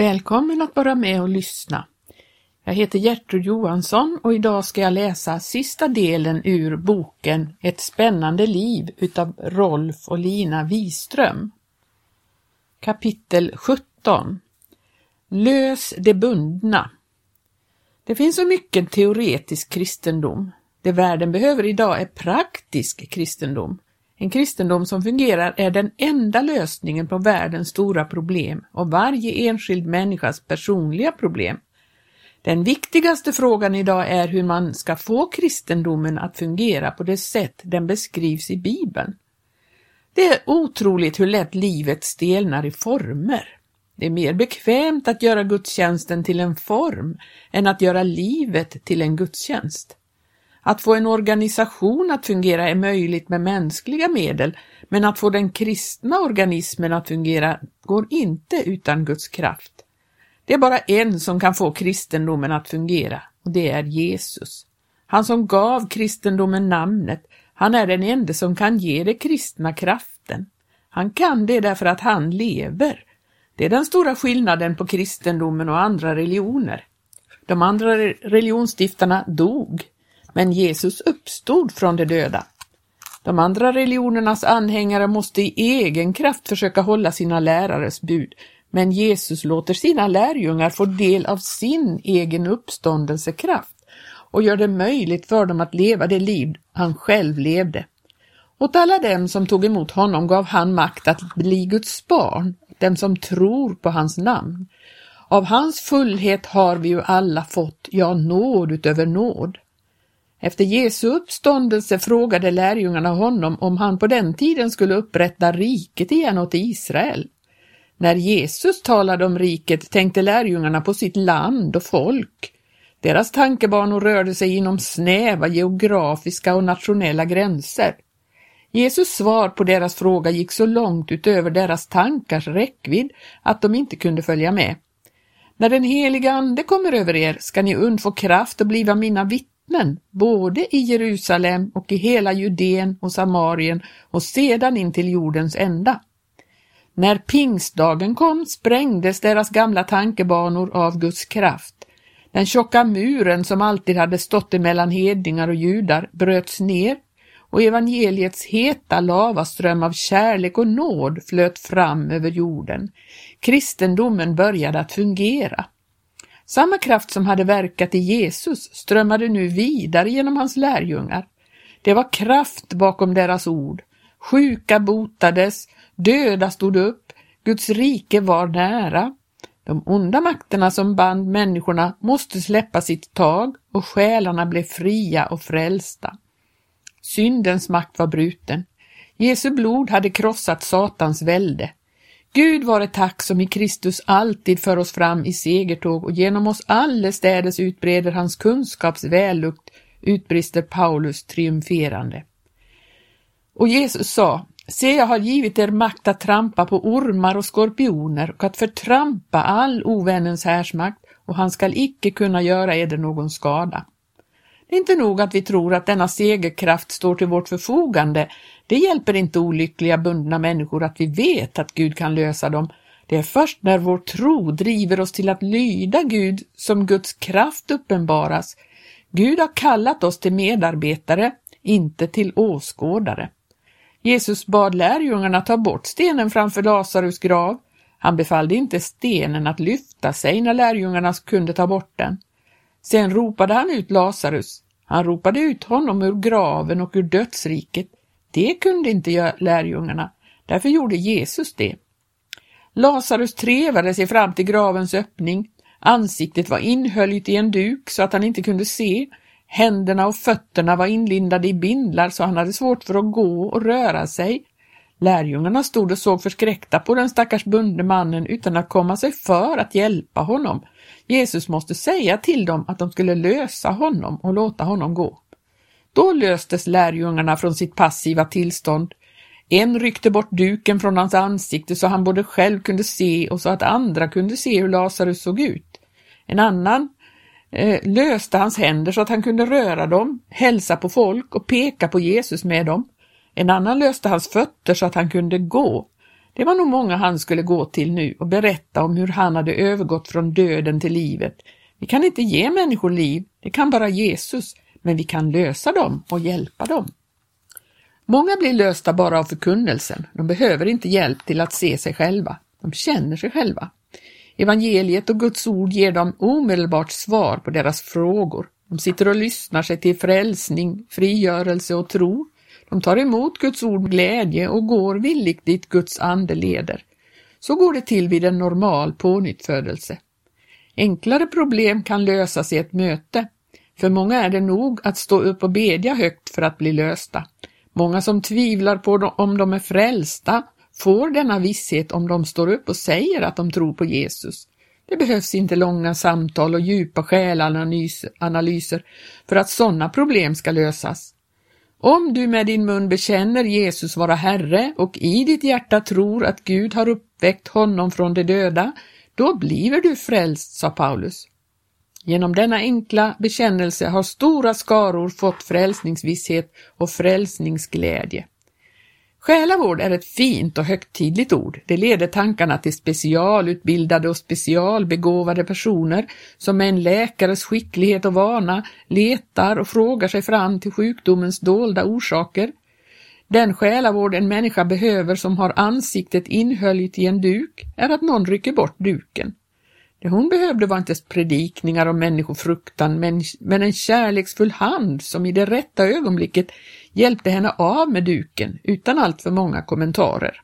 Välkommen att vara med och lyssna. Jag heter Gertrud Johansson och idag ska jag läsa sista delen ur boken Ett spännande liv utav Rolf och Lina Wiström. Kapitel 17 Lös det bundna. Det finns så mycket teoretisk kristendom. Det världen behöver idag är praktisk kristendom. En kristendom som fungerar är den enda lösningen på världens stora problem och varje enskild människas personliga problem. Den viktigaste frågan idag är hur man ska få kristendomen att fungera på det sätt den beskrivs i Bibeln. Det är otroligt hur lätt livet stelnar i former. Det är mer bekvämt att göra gudstjänsten till en form än att göra livet till en gudstjänst. Att få en organisation att fungera är möjligt med mänskliga medel, men att få den kristna organismen att fungera går inte utan Guds kraft. Det är bara en som kan få kristendomen att fungera, och det är Jesus. Han som gav kristendomen namnet, han är den enda som kan ge det kristna kraften. Han kan det därför att han lever. Det är den stora skillnaden på kristendomen och andra religioner. De andra religionsstiftarna dog, men Jesus uppstod från de döda. De andra religionernas anhängare måste i egen kraft försöka hålla sina lärares bud, men Jesus låter sina lärjungar få del av sin egen uppståndelsekraft och gör det möjligt för dem att leva det liv han själv levde. Åt alla dem som tog emot honom gav han makt att bli Guds barn, dem som tror på hans namn. Av hans fullhet har vi ju alla fått, ja, nåd utöver nåd. Efter Jesu uppståndelse frågade lärjungarna honom om han på den tiden skulle upprätta riket igen åt Israel. När Jesus talade om riket tänkte lärjungarna på sitt land och folk. Deras tankebanor rörde sig inom snäva geografiska och nationella gränser. Jesus svar på deras fråga gick så långt utöver deras tankars räckvidd att de inte kunde följa med. När den heliga Ande kommer över er ska ni undfå kraft och bliva mina vittnen, både i Jerusalem och i hela Judeen och Samarien och sedan in till jordens ända. När pingstdagen kom sprängdes deras gamla tankebanor av Guds kraft. Den tjocka muren som alltid hade stått emellan hedningar och judar bröts ner och evangeliets heta lavaström av kärlek och nåd flöt fram över jorden. Kristendomen började att fungera. Samma kraft som hade verkat i Jesus strömmade nu vidare genom hans lärjungar. Det var kraft bakom deras ord. Sjuka botades, döda stod upp, Guds rike var nära. De onda makterna som band människorna måste släppa sitt tag och själarna blev fria och frälsta. Syndens makt var bruten. Jesu blod hade krossat Satans välde. Gud vare tack som i Kristus alltid för oss fram i segertåg och genom oss allestädes utbreder hans kunskaps vällukt, utbrister Paulus triumferande. Och Jesus sa, Se, jag har givit er makt att trampa på ormar och skorpioner och att förtrampa all ovännens härsmakt och han skall icke kunna göra eder någon skada. Det är inte nog att vi tror att denna segerkraft står till vårt förfogande. Det hjälper inte olyckliga bundna människor att vi vet att Gud kan lösa dem. Det är först när vår tro driver oss till att lyda Gud som Guds kraft uppenbaras. Gud har kallat oss till medarbetare, inte till åskådare. Jesus bad lärjungarna ta bort stenen framför Lazarus grav. Han befallde inte stenen att lyfta sig när lärjungarna kunde ta bort den. Sen ropade han ut Lazarus. Han ropade ut honom ur graven och ur dödsriket. Det kunde inte göra lärjungarna. Därför gjorde Jesus det. Lazarus trevade sig fram till gravens öppning. Ansiktet var inhöljt i en duk så att han inte kunde se. Händerna och fötterna var inlindade i bindlar så han hade svårt för att gå och röra sig. Lärjungarna stod och såg förskräckta på den stackars bundne mannen utan att komma sig för att hjälpa honom. Jesus måste säga till dem att de skulle lösa honom och låta honom gå. Då löstes lärjungarna från sitt passiva tillstånd. En ryckte bort duken från hans ansikte så han både själv kunde se och så att andra kunde se hur Lazarus såg ut. En annan eh, löste hans händer så att han kunde röra dem, hälsa på folk och peka på Jesus med dem. En annan löste hans fötter så att han kunde gå. Det var nog många han skulle gå till nu och berätta om hur han hade övergått från döden till livet. Vi kan inte ge människor liv, det kan bara Jesus, men vi kan lösa dem och hjälpa dem. Många blir lösta bara av förkunnelsen. De behöver inte hjälp till att se sig själva. De känner sig själva. Evangeliet och Guds ord ger dem omedelbart svar på deras frågor. De sitter och lyssnar sig till frälsning, frigörelse och tro. De tar emot Guds ord med glädje och går villigt dit Guds ande leder. Så går det till vid en normal pånyttfödelse. Enklare problem kan lösas i ett möte. För många är det nog att stå upp och bedja högt för att bli lösta. Många som tvivlar på om de är frälsta får denna visshet om de står upp och säger att de tror på Jesus. Det behövs inte långa samtal och djupa själanalyser för att sådana problem ska lösas. Om du med din mun bekänner Jesus vara Herre och i ditt hjärta tror att Gud har uppväckt honom från de döda, då bliver du frälst, sa Paulus. Genom denna enkla bekännelse har stora skaror fått frälsningsvisshet och frälsningsglädje. Själavård är ett fint och högtidligt ord. Det leder tankarna till specialutbildade och specialbegåvade personer som med en läkares skicklighet och vana letar och frågar sig fram till sjukdomens dolda orsaker. Den själavård en människa behöver som har ansiktet inhöljt i en duk är att någon rycker bort duken. Det hon behövde var inte predikningar om människofruktan men, men en kärleksfull hand som i det rätta ögonblicket hjälpte henne av med duken utan alltför många kommentarer.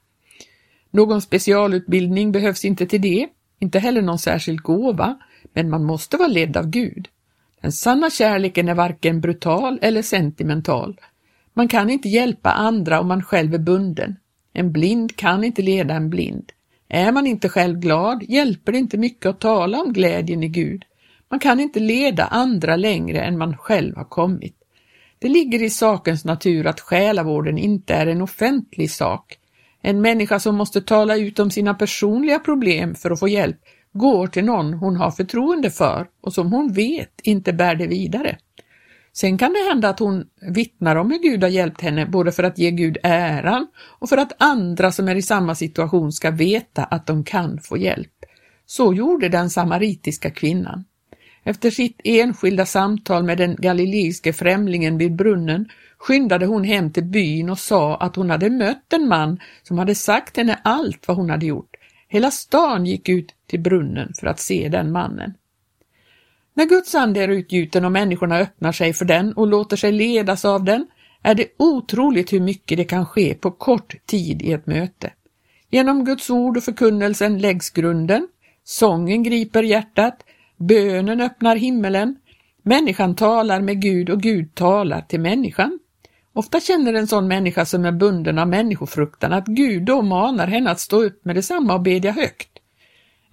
Någon specialutbildning behövs inte till det, inte heller någon särskild gåva, men man måste vara ledd av Gud. Den sanna kärleken är varken brutal eller sentimental. Man kan inte hjälpa andra om man själv är bunden. En blind kan inte leda en blind. Är man inte själv glad hjälper det inte mycket att tala om glädjen i Gud. Man kan inte leda andra längre än man själv har kommit. Det ligger i sakens natur att själavården inte är en offentlig sak. En människa som måste tala ut om sina personliga problem för att få hjälp går till någon hon har förtroende för och som hon vet inte bär det vidare. Sen kan det hända att hon vittnar om hur Gud har hjälpt henne både för att ge Gud äran och för att andra som är i samma situation ska veta att de kan få hjälp. Så gjorde den samaritiska kvinnan. Efter sitt enskilda samtal med den galileiske främlingen vid brunnen skyndade hon hem till byn och sa att hon hade mött en man som hade sagt henne allt vad hon hade gjort. Hela stan gick ut till brunnen för att se den mannen. När Guds ande är utgjuten och människorna öppnar sig för den och låter sig ledas av den är det otroligt hur mycket det kan ske på kort tid i ett möte. Genom Guds ord och förkunnelsen läggs grunden, sången griper hjärtat, bönen öppnar himmelen, människan talar med Gud och Gud talar till människan. Ofta känner en sån människa som är bunden av människofruktan att Gud då manar henne att stå upp med detsamma och bedja högt.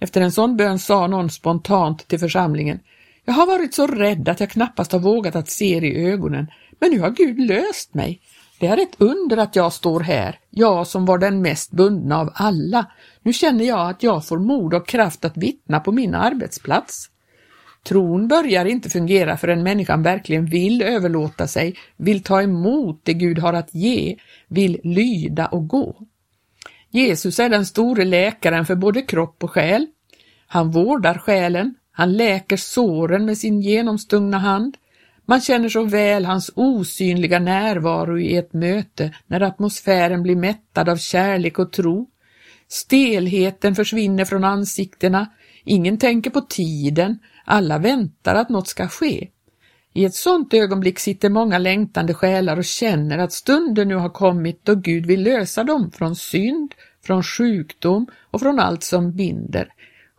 Efter en sån bön sa någon spontant till församlingen jag har varit så rädd att jag knappast har vågat att se er i ögonen, men nu har Gud löst mig. Det är ett under att jag står här, jag som var den mest bundna av alla. Nu känner jag att jag får mod och kraft att vittna på min arbetsplats. Tron börjar inte fungera förrän människan verkligen vill överlåta sig, vill ta emot det Gud har att ge, vill lyda och gå. Jesus är den store läkaren för både kropp och själ. Han vårdar själen, han läker såren med sin genomstungna hand. Man känner så väl hans osynliga närvaro i ett möte när atmosfären blir mättad av kärlek och tro. Stelheten försvinner från ansiktena, ingen tänker på tiden, alla väntar att något ska ske. I ett sådant ögonblick sitter många längtande själar och känner att stunden nu har kommit då Gud vill lösa dem från synd, från sjukdom och från allt som binder.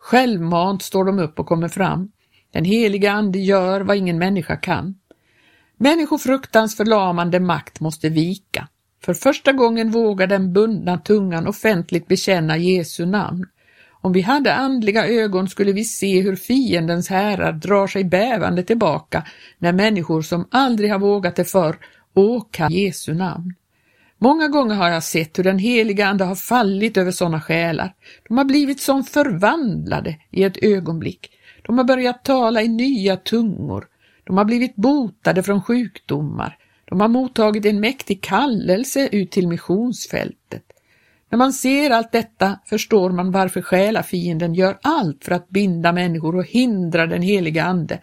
Självmant står de upp och kommer fram. Den heliga Ande gör vad ingen människa kan. Människofruktans förlamande makt måste vika. För första gången vågar den bundna tungan offentligt bekänna Jesu namn. Om vi hade andliga ögon skulle vi se hur fiendens härar drar sig bävande tillbaka när människor som aldrig har vågat det förr åkar Jesu namn. Många gånger har jag sett hur den heliga Ande har fallit över sådana själar. De har blivit som förvandlade i ett ögonblick. De har börjat tala i nya tungor. De har blivit botade från sjukdomar. De har mottagit en mäktig kallelse ut till missionsfältet. När man ser allt detta förstår man varför själafienden gör allt för att binda människor och hindra den heliga Ande.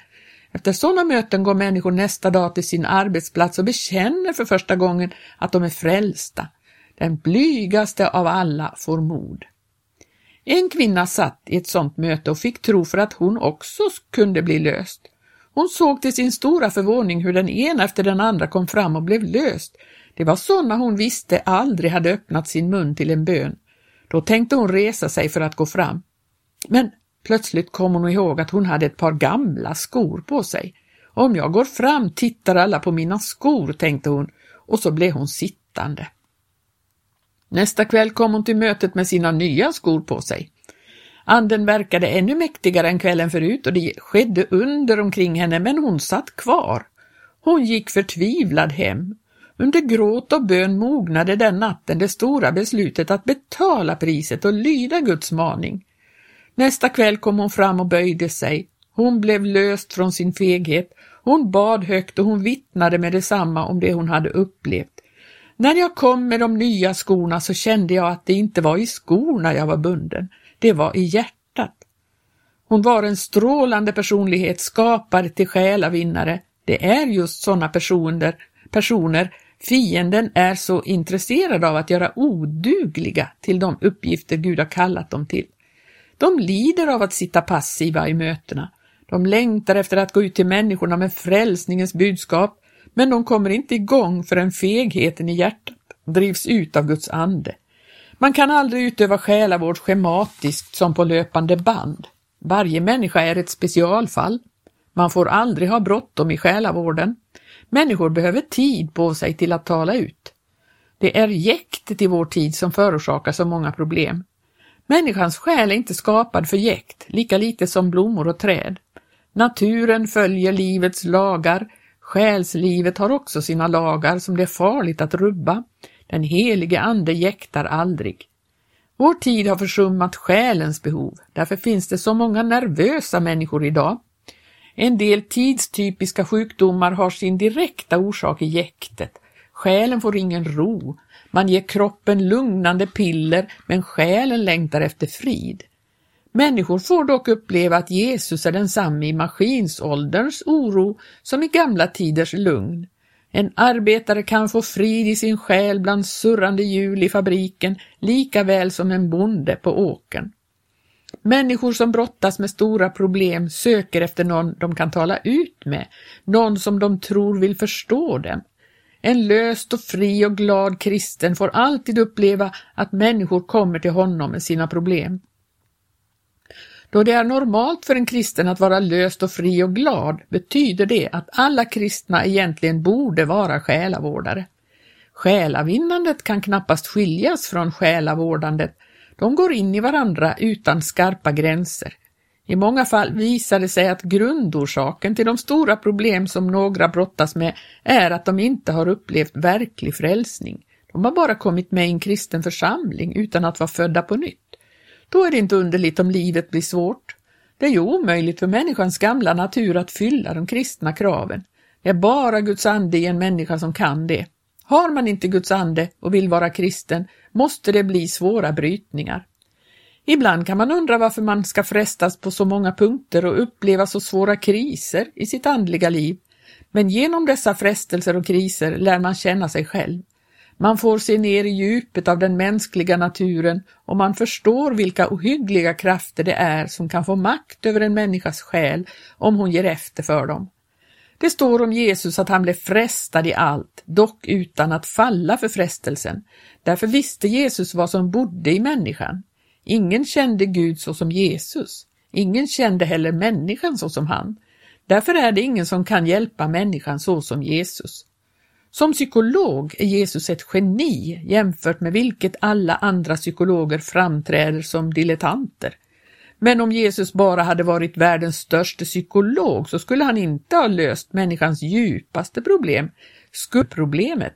Efter sådana möten går människor nästa dag till sin arbetsplats och bekänner för första gången att de är frälsta. Den blygaste av alla får mod. En kvinna satt i ett sådant möte och fick tro för att hon också kunde bli löst. Hon såg till sin stora förvåning hur den ena efter den andra kom fram och blev löst. Det var sådana hon visste aldrig hade öppnat sin mun till en bön. Då tänkte hon resa sig för att gå fram. Men plötsligt kom hon ihåg att hon hade ett par gamla skor på sig. Om jag går fram tittar alla på mina skor, tänkte hon, och så blev hon sittande. Nästa kväll kom hon till mötet med sina nya skor på sig. Anden verkade ännu mäktigare än kvällen förut och det skedde under omkring henne, men hon satt kvar. Hon gick förtvivlad hem. Under gråt och bön mognade den natten det stora beslutet att betala priset och lyda Guds maning. Nästa kväll kom hon fram och böjde sig. Hon blev löst från sin feghet. Hon bad högt och hon vittnade med detsamma om det hon hade upplevt. När jag kom med de nya skorna så kände jag att det inte var i skorna jag var bunden, det var i hjärtat. Hon var en strålande personlighet skapad till själavinnare. Det är just sådana personer, personer fienden är så intresserad av att göra odugliga till de uppgifter Gud har kallat dem till. De lider av att sitta passiva i mötena. De längtar efter att gå ut till människorna med frälsningens budskap, men de kommer inte igång förrän fegheten i hjärtat drivs ut av Guds ande. Man kan aldrig utöva själavård schematiskt som på löpande band. Varje människa är ett specialfall. Man får aldrig ha bråttom i själavården. Människor behöver tid på sig till att tala ut. Det är jäktet i vår tid som förorsakar så många problem. Människans själ är inte skapad för jäkt, lika lite som blommor och träd. Naturen följer livets lagar, Själslivet har också sina lagar som det är farligt att rubba. Den helige Ande jäktar aldrig. Vår tid har försummat själens behov, därför finns det så många nervösa människor idag. En del tidstypiska sjukdomar har sin direkta orsak i jäktet. Själen får ingen ro. Man ger kroppen lugnande piller, men själen längtar efter frid. Människor får dock uppleva att Jesus är densamme i maskinsålderns oro som i gamla tiders lugn. En arbetare kan få frid i sin själ bland surrande hjul i fabriken lika väl som en bonde på åkern. Människor som brottas med stora problem söker efter någon de kan tala ut med, någon som de tror vill förstå dem. En löst och fri och glad kristen får alltid uppleva att människor kommer till honom med sina problem. Då det är normalt för en kristen att vara löst och fri och glad betyder det att alla kristna egentligen borde vara själavårdare. Själavinnandet kan knappast skiljas från själavårdandet. De går in i varandra utan skarpa gränser. I många fall visar det sig att grundorsaken till de stora problem som några brottas med är att de inte har upplevt verklig frälsning. De har bara kommit med i en kristen församling utan att vara födda på nytt. Då är det inte underligt om livet blir svårt. Det är ju omöjligt för människans gamla natur att fylla de kristna kraven. Det är bara Guds ande i en människa som kan det. Har man inte Guds ande och vill vara kristen måste det bli svåra brytningar. Ibland kan man undra varför man ska frestas på så många punkter och uppleva så svåra kriser i sitt andliga liv. Men genom dessa frestelser och kriser lär man känna sig själv. Man får se ner i djupet av den mänskliga naturen och man förstår vilka ohyggliga krafter det är som kan få makt över en människas själ om hon ger efter för dem. Det står om Jesus att han blev frestad i allt, dock utan att falla för frestelsen. Därför visste Jesus vad som bodde i människan. Ingen kände Gud så som Jesus. Ingen kände heller människan så som han. Därför är det ingen som kan hjälpa människan så som Jesus. Som psykolog är Jesus ett geni jämfört med vilket alla andra psykologer framträder som dilettanter. Men om Jesus bara hade varit världens största psykolog så skulle han inte ha löst människans djupaste problem, skuldproblemet.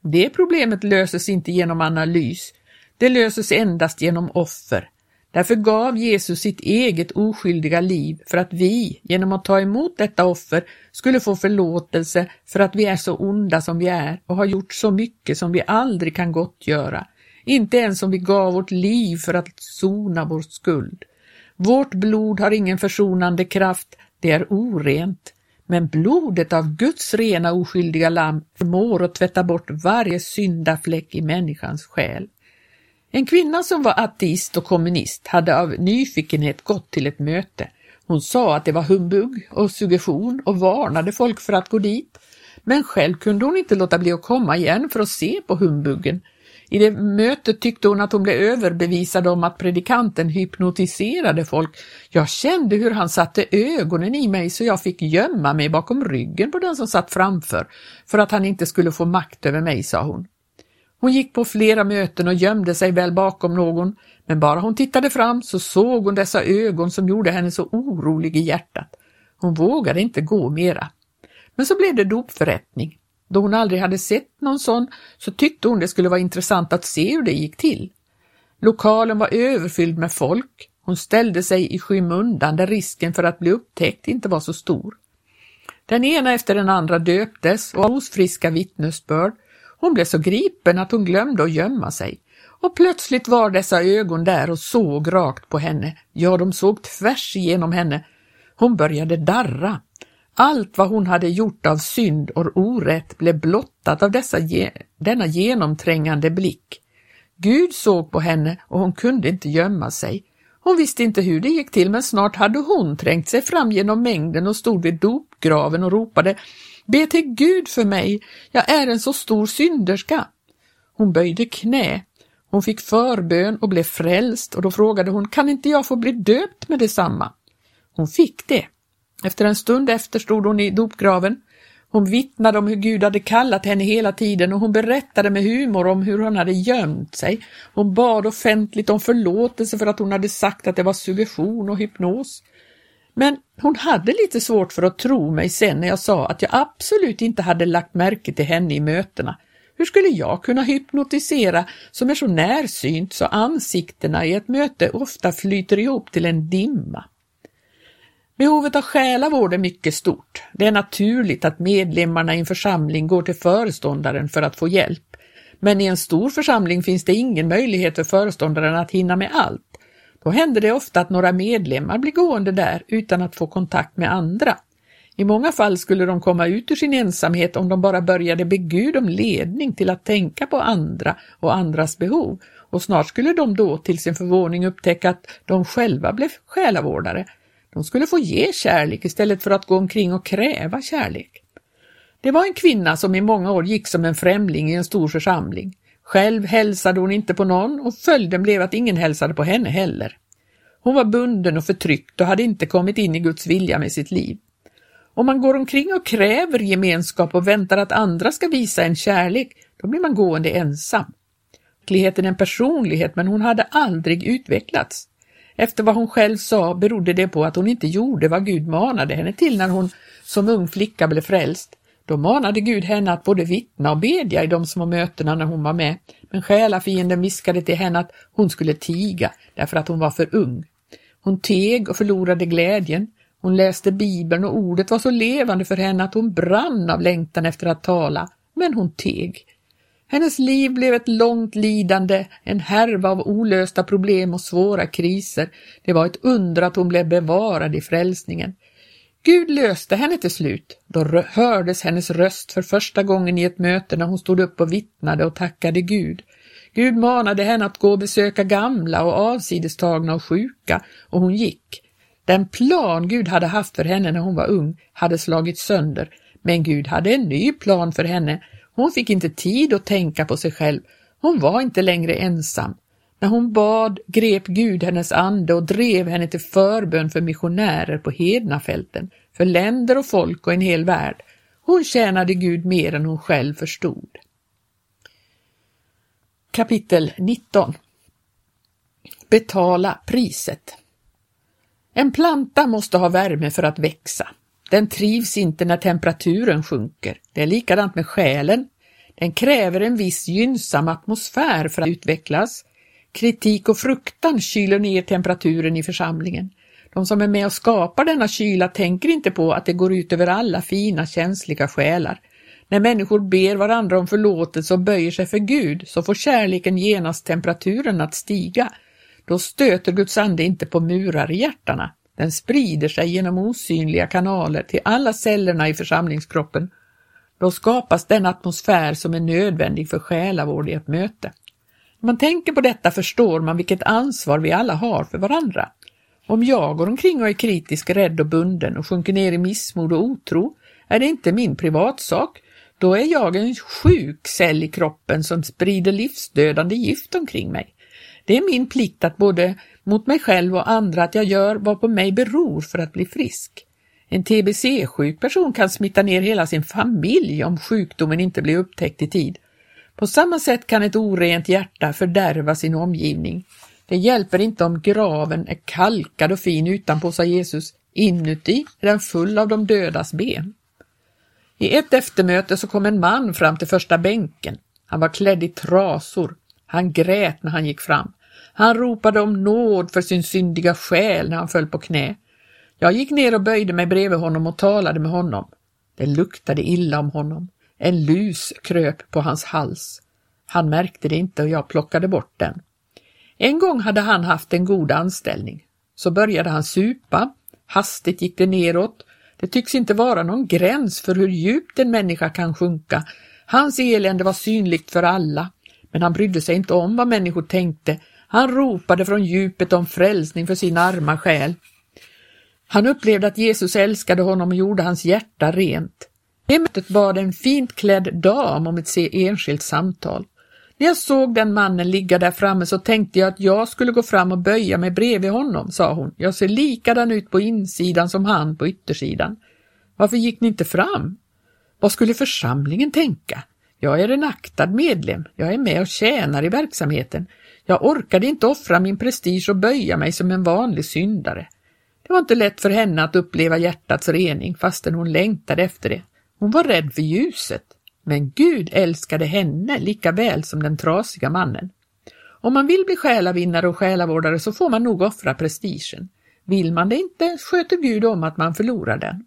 Det problemet löses inte genom analys, det löses endast genom offer. Därför gav Jesus sitt eget oskyldiga liv för att vi, genom att ta emot detta offer, skulle få förlåtelse för att vi är så onda som vi är och har gjort så mycket som vi aldrig kan gottgöra. inte ens om vi gav vårt liv för att sona vår skuld. Vårt blod har ingen försonande kraft, det är orent. Men blodet av Guds rena oskyldiga lamm förmår att tvätta bort varje syndafläck i människans själ. En kvinna som var ateist och kommunist hade av nyfikenhet gått till ett möte. Hon sa att det var humbug och suggestion och varnade folk för att gå dit. Men själv kunde hon inte låta bli att komma igen för att se på humbuggen. I det mötet tyckte hon att hon blev överbevisad om att predikanten hypnotiserade folk. Jag kände hur han satte ögonen i mig så jag fick gömma mig bakom ryggen på den som satt framför för att han inte skulle få makt över mig, sa hon. Hon gick på flera möten och gömde sig väl bakom någon, men bara hon tittade fram så såg hon dessa ögon som gjorde henne så orolig i hjärtat. Hon vågade inte gå mera. Men så blev det dopförrättning. Då hon aldrig hade sett någon sån så tyckte hon det skulle vara intressant att se hur det gick till. Lokalen var överfylld med folk. Hon ställde sig i skymundan där risken för att bli upptäckt inte var så stor. Den ena efter den andra döptes och osfriska vittnesbörd. Hon blev så gripen att hon glömde att gömma sig. Och plötsligt var dessa ögon där och såg rakt på henne. Ja, de såg tvärs igenom henne. Hon började darra. Allt vad hon hade gjort av synd och orätt blev blottat av dessa, denna genomträngande blick. Gud såg på henne och hon kunde inte gömma sig. Hon visste inte hur det gick till men snart hade hon trängt sig fram genom mängden och stod vid dopgraven och ropade Be till Gud för mig, jag är en så stor synderska. Hon böjde knä. Hon fick förbön och blev frälst och då frågade hon, kan inte jag få bli döpt med detsamma? Hon fick det. Efter en stund efter stod hon i dopgraven. Hon vittnade om hur Gud hade kallat henne hela tiden och hon berättade med humor om hur hon hade gömt sig. Hon bad offentligt om förlåtelse för att hon hade sagt att det var suggestion och hypnos. Men hon hade lite svårt för att tro mig sen när jag sa att jag absolut inte hade lagt märke till henne i mötena. Hur skulle jag kunna hypnotisera som är så närsynt så ansiktena i ett möte ofta flyter ihop till en dimma? Behovet av själavård är mycket stort. Det är naturligt att medlemmarna i en församling går till föreståndaren för att få hjälp. Men i en stor församling finns det ingen möjlighet för föreståndaren att hinna med allt. Då händer det ofta att några medlemmar blir gående där utan att få kontakt med andra. I många fall skulle de komma ut ur sin ensamhet om de bara började be Gud om ledning till att tänka på andra och andras behov och snart skulle de då till sin förvåning upptäcka att de själva blev själavårdare de skulle få ge kärlek istället för att gå omkring och kräva kärlek. Det var en kvinna som i många år gick som en främling i en stor församling. Själv hälsade hon inte på någon och följden blev att ingen hälsade på henne heller. Hon var bunden och förtryckt och hade inte kommit in i Guds vilja med sitt liv. Om man går omkring och kräver gemenskap och väntar att andra ska visa en kärlek, då blir man gående ensam. Verkligheten är en personlighet, men hon hade aldrig utvecklats. Efter vad hon själv sa berodde det på att hon inte gjorde vad Gud manade henne till när hon som ung flicka blev frälst. Då manade Gud henne att både vittna och bedja i de små mötena när hon var med, men själafienden viskade till henne att hon skulle tiga därför att hon var för ung. Hon teg och förlorade glädjen. Hon läste Bibeln och ordet var så levande för henne att hon brann av längtan efter att tala, men hon teg. Hennes liv blev ett långt lidande, en härva av olösta problem och svåra kriser. Det var ett under att hon blev bevarad i frälsningen. Gud löste henne till slut. Då hördes hennes röst för första gången i ett möte när hon stod upp och vittnade och tackade Gud. Gud manade henne att gå och besöka gamla och avsidestagna och sjuka och hon gick. Den plan Gud hade haft för henne när hon var ung hade slagits sönder, men Gud hade en ny plan för henne hon fick inte tid att tänka på sig själv. Hon var inte längre ensam. När hon bad grep Gud hennes ande och drev henne till förbön för missionärer på hednafälten, för länder och folk och en hel värld. Hon tjänade Gud mer än hon själv förstod. Kapitel 19 Betala priset En planta måste ha värme för att växa. Den trivs inte när temperaturen sjunker. Det är likadant med själen. Den kräver en viss gynnsam atmosfär för att utvecklas. Kritik och fruktan kyler ner temperaturen i församlingen. De som är med och skapar denna kyla tänker inte på att det går ut över alla fina känsliga själar. När människor ber varandra om förlåtelse och böjer sig för Gud så får kärleken genast temperaturen att stiga. Då stöter Guds ande inte på murar i hjärtana. Den sprider sig genom osynliga kanaler till alla cellerna i församlingskroppen. Då skapas den atmosfär som är nödvändig för själavård i ett möte. När man tänker på detta förstår man vilket ansvar vi alla har för varandra. Om jag går omkring och är kritisk, rädd och bunden och sjunker ner i missmod och otro är det inte min privatsak. Då är jag en sjuk cell i kroppen som sprider livsdödande gift omkring mig. Det är min plikt att både mot mig själv och andra att jag gör vad på mig beror för att bli frisk. En tbc-sjuk person kan smitta ner hela sin familj om sjukdomen inte blir upptäckt i tid. På samma sätt kan ett orent hjärta fördärva sin omgivning. Det hjälper inte om graven är kalkad och fin utanpå, sa Jesus. Inuti är den full av de dödas ben. I ett eftermöte så kom en man fram till första bänken. Han var klädd i trasor. Han grät när han gick fram. Han ropade om nåd för sin syndiga själ när han föll på knä. Jag gick ner och böjde mig bredvid honom och talade med honom. Det luktade illa om honom. En lus kröp på hans hals. Han märkte det inte och jag plockade bort den. En gång hade han haft en god anställning. Så började han supa. Hastigt gick det neråt. Det tycks inte vara någon gräns för hur djupt en människa kan sjunka. Hans elände var synligt för alla, men han brydde sig inte om vad människor tänkte. Han ropade från djupet om frälsning för sin arma själ. Han upplevde att Jesus älskade honom och gjorde hans hjärta rent. Hemmet mötet bad en fint klädd dam om ett enskilt samtal. När jag såg den mannen ligga där framme så tänkte jag att jag skulle gå fram och böja mig bredvid honom, sa hon. Jag ser likadan ut på insidan som han på yttersidan. Varför gick ni inte fram? Vad skulle församlingen tänka? Jag är en aktad medlem, jag är med och tjänar i verksamheten. Jag orkade inte offra min prestige och böja mig som en vanlig syndare. Det var inte lätt för henne att uppleva hjärtats rening fastän hon längtade efter det. Hon var rädd för ljuset. Men Gud älskade henne lika väl som den trasiga mannen. Om man vill bli själavinnare och själavårdare så får man nog offra prestigen. Vill man det inte sköter Gud om att man förlorar den.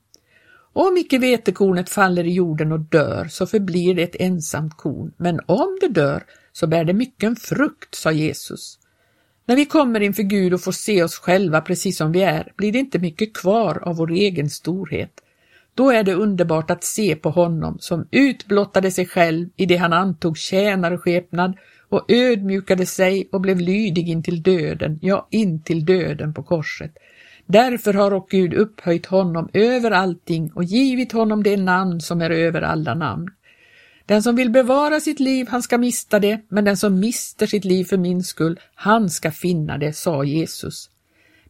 Om icke vetekornet faller i jorden och dör så förblir det ett ensamt korn, men om det dör så bär det mycken frukt, sa Jesus. När vi kommer inför Gud och får se oss själva precis som vi är blir det inte mycket kvar av vår egen storhet. Då är det underbart att se på honom som utblottade sig själv i det han antog tjänarskepnad och ödmjukade sig och blev lydig intill döden, ja, intill döden på korset. Därför har och Gud upphöjt honom över allting och givit honom det namn som är över alla namn. Den som vill bevara sitt liv, han ska mista det, men den som mister sitt liv för min skull, han ska finna det, sa Jesus.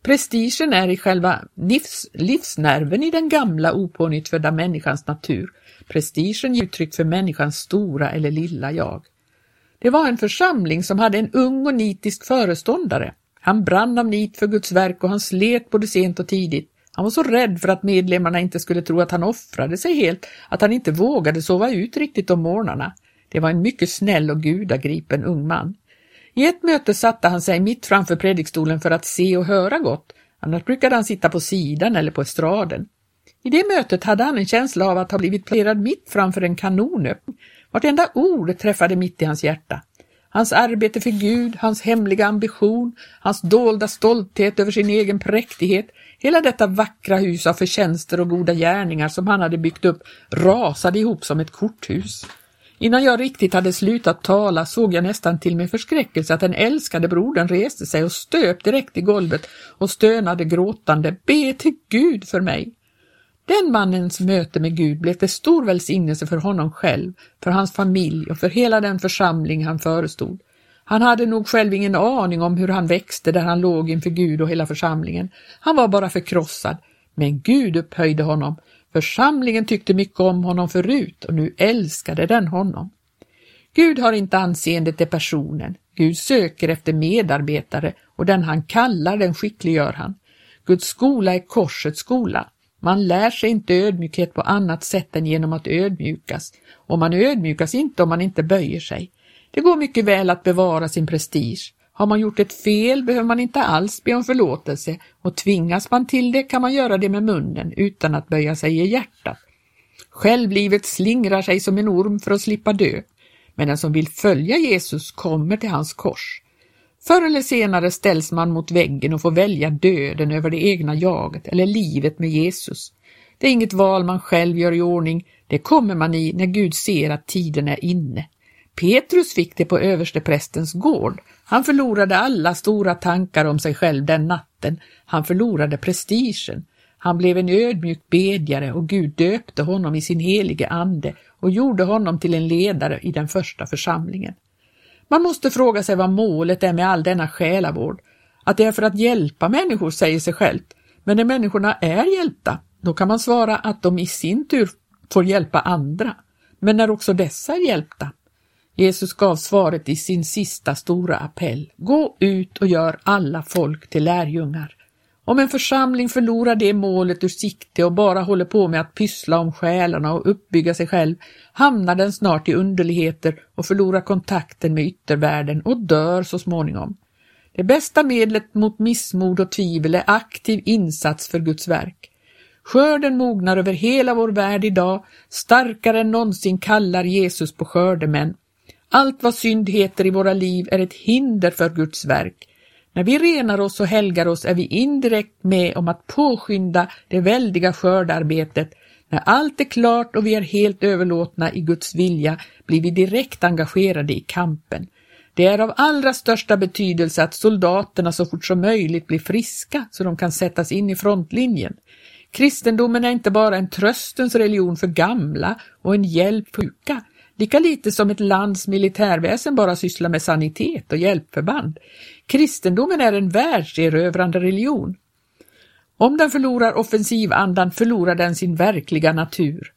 Prestigen är i själva livs, livsnerven i den gamla opånyttfödda människans natur. Prestigen ger uttryck för människans stora eller lilla jag. Det var en församling som hade en ung och nitisk föreståndare. Han brann av nit för Guds verk och han slet både sent och tidigt. Han var så rädd för att medlemmarna inte skulle tro att han offrade sig helt, att han inte vågade sova ut riktigt om morgnarna. Det var en mycket snäll och gudagripen ung man. I ett möte satte han sig mitt framför predikstolen för att se och höra gott, annars brukade han sitta på sidan eller på estraden. I det mötet hade han en känsla av att ha blivit placerad mitt framför en kanonöppning. Vartenda ord träffade mitt i hans hjärta. Hans arbete för Gud, hans hemliga ambition, hans dolda stolthet över sin egen präktighet, hela detta vackra hus av förtjänster och goda gärningar som han hade byggt upp rasade ihop som ett korthus. Innan jag riktigt hade slutat tala såg jag nästan till min förskräckelse att den älskade brodern reste sig och stöp direkt i golvet och stönade gråtande Be till Gud för mig. Den mannens möte med Gud blev till stor välsignelse för honom själv, för hans familj och för hela den församling han förestod. Han hade nog själv ingen aning om hur han växte där han låg inför Gud och hela församlingen. Han var bara förkrossad, men Gud upphöjde honom Församlingen tyckte mycket om honom förut och nu älskade den honom. Gud har inte anseendet till personen. Gud söker efter medarbetare och den han kallar den skickliggör han. Guds skola är korsets skola. Man lär sig inte ödmjukhet på annat sätt än genom att ödmjukas och man ödmjukas inte om man inte böjer sig. Det går mycket väl att bevara sin prestige, har man gjort ett fel behöver man inte alls be om förlåtelse och tvingas man till det kan man göra det med munnen utan att böja sig i hjärtat. Självlivet slingrar sig som en orm för att slippa dö, men den som vill följa Jesus kommer till hans kors. Förr eller senare ställs man mot väggen och får välja döden över det egna jaget eller livet med Jesus. Det är inget val man själv gör i ordning, det kommer man i när Gud ser att tiden är inne. Petrus fick det på översteprästens gård. Han förlorade alla stora tankar om sig själv den natten. Han förlorade prestigen. Han blev en ödmjuk bedjare och Gud döpte honom i sin helige ande och gjorde honom till en ledare i den första församlingen. Man måste fråga sig vad målet är med all denna själavård. Att det är för att hjälpa människor säger sig självt, men när människorna är hjälpta, då kan man svara att de i sin tur får hjälpa andra. Men när också dessa är hjälpta? Jesus gav svaret i sin sista stora appell. Gå ut och gör alla folk till lärjungar. Om en församling förlorar det målet ur sikte och bara håller på med att pyssla om själarna och uppbygga sig själv hamnar den snart i underligheter och förlorar kontakten med yttervärlden och dör så småningom. Det bästa medlet mot missmod och tvivel är aktiv insats för Guds verk. Skörden mognar över hela vår värld idag, starkare än någonsin kallar Jesus på skördemän. Allt vad synd heter i våra liv är ett hinder för Guds verk. När vi renar oss och helgar oss är vi indirekt med om att påskynda det väldiga skördarbetet. När allt är klart och vi är helt överlåtna i Guds vilja blir vi direkt engagerade i kampen. Det är av allra största betydelse att soldaterna så fort som möjligt blir friska så de kan sättas in i frontlinjen. Kristendomen är inte bara en tröstens religion för gamla och en hjälp för sjuka, lika lite som ett lands militärväsen bara sysslar med sanitet och hjälpförband. Kristendomen är en världserövrande religion. Om den förlorar offensivandan förlorar den sin verkliga natur.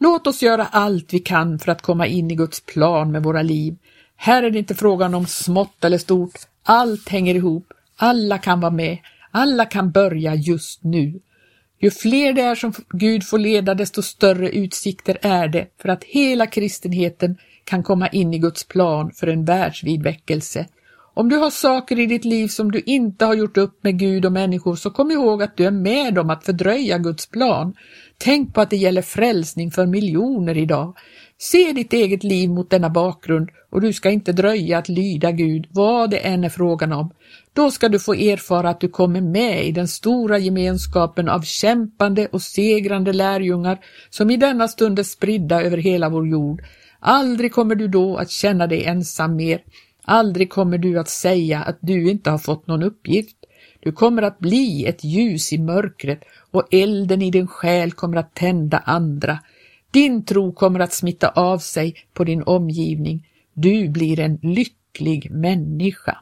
Låt oss göra allt vi kan för att komma in i Guds plan med våra liv. Här är det inte frågan om smått eller stort. Allt hänger ihop. Alla kan vara med. Alla kan börja just nu. Ju fler det är som Gud får leda, desto större utsikter är det för att hela kristenheten kan komma in i Guds plan för en världsvid väckelse. Om du har saker i ditt liv som du inte har gjort upp med Gud och människor så kom ihåg att du är med om att fördröja Guds plan. Tänk på att det gäller frälsning för miljoner idag. Se ditt eget liv mot denna bakgrund och du ska inte dröja att lyda Gud, vad det än är frågan om. Då ska du få erfara att du kommer med i den stora gemenskapen av kämpande och segrande lärjungar som i denna stund är spridda över hela vår jord. Aldrig kommer du då att känna dig ensam mer. Aldrig kommer du att säga att du inte har fått någon uppgift. Du kommer att bli ett ljus i mörkret och elden i din själ kommer att tända andra. Din tro kommer att smitta av sig på din omgivning. Du blir en lycklig människa.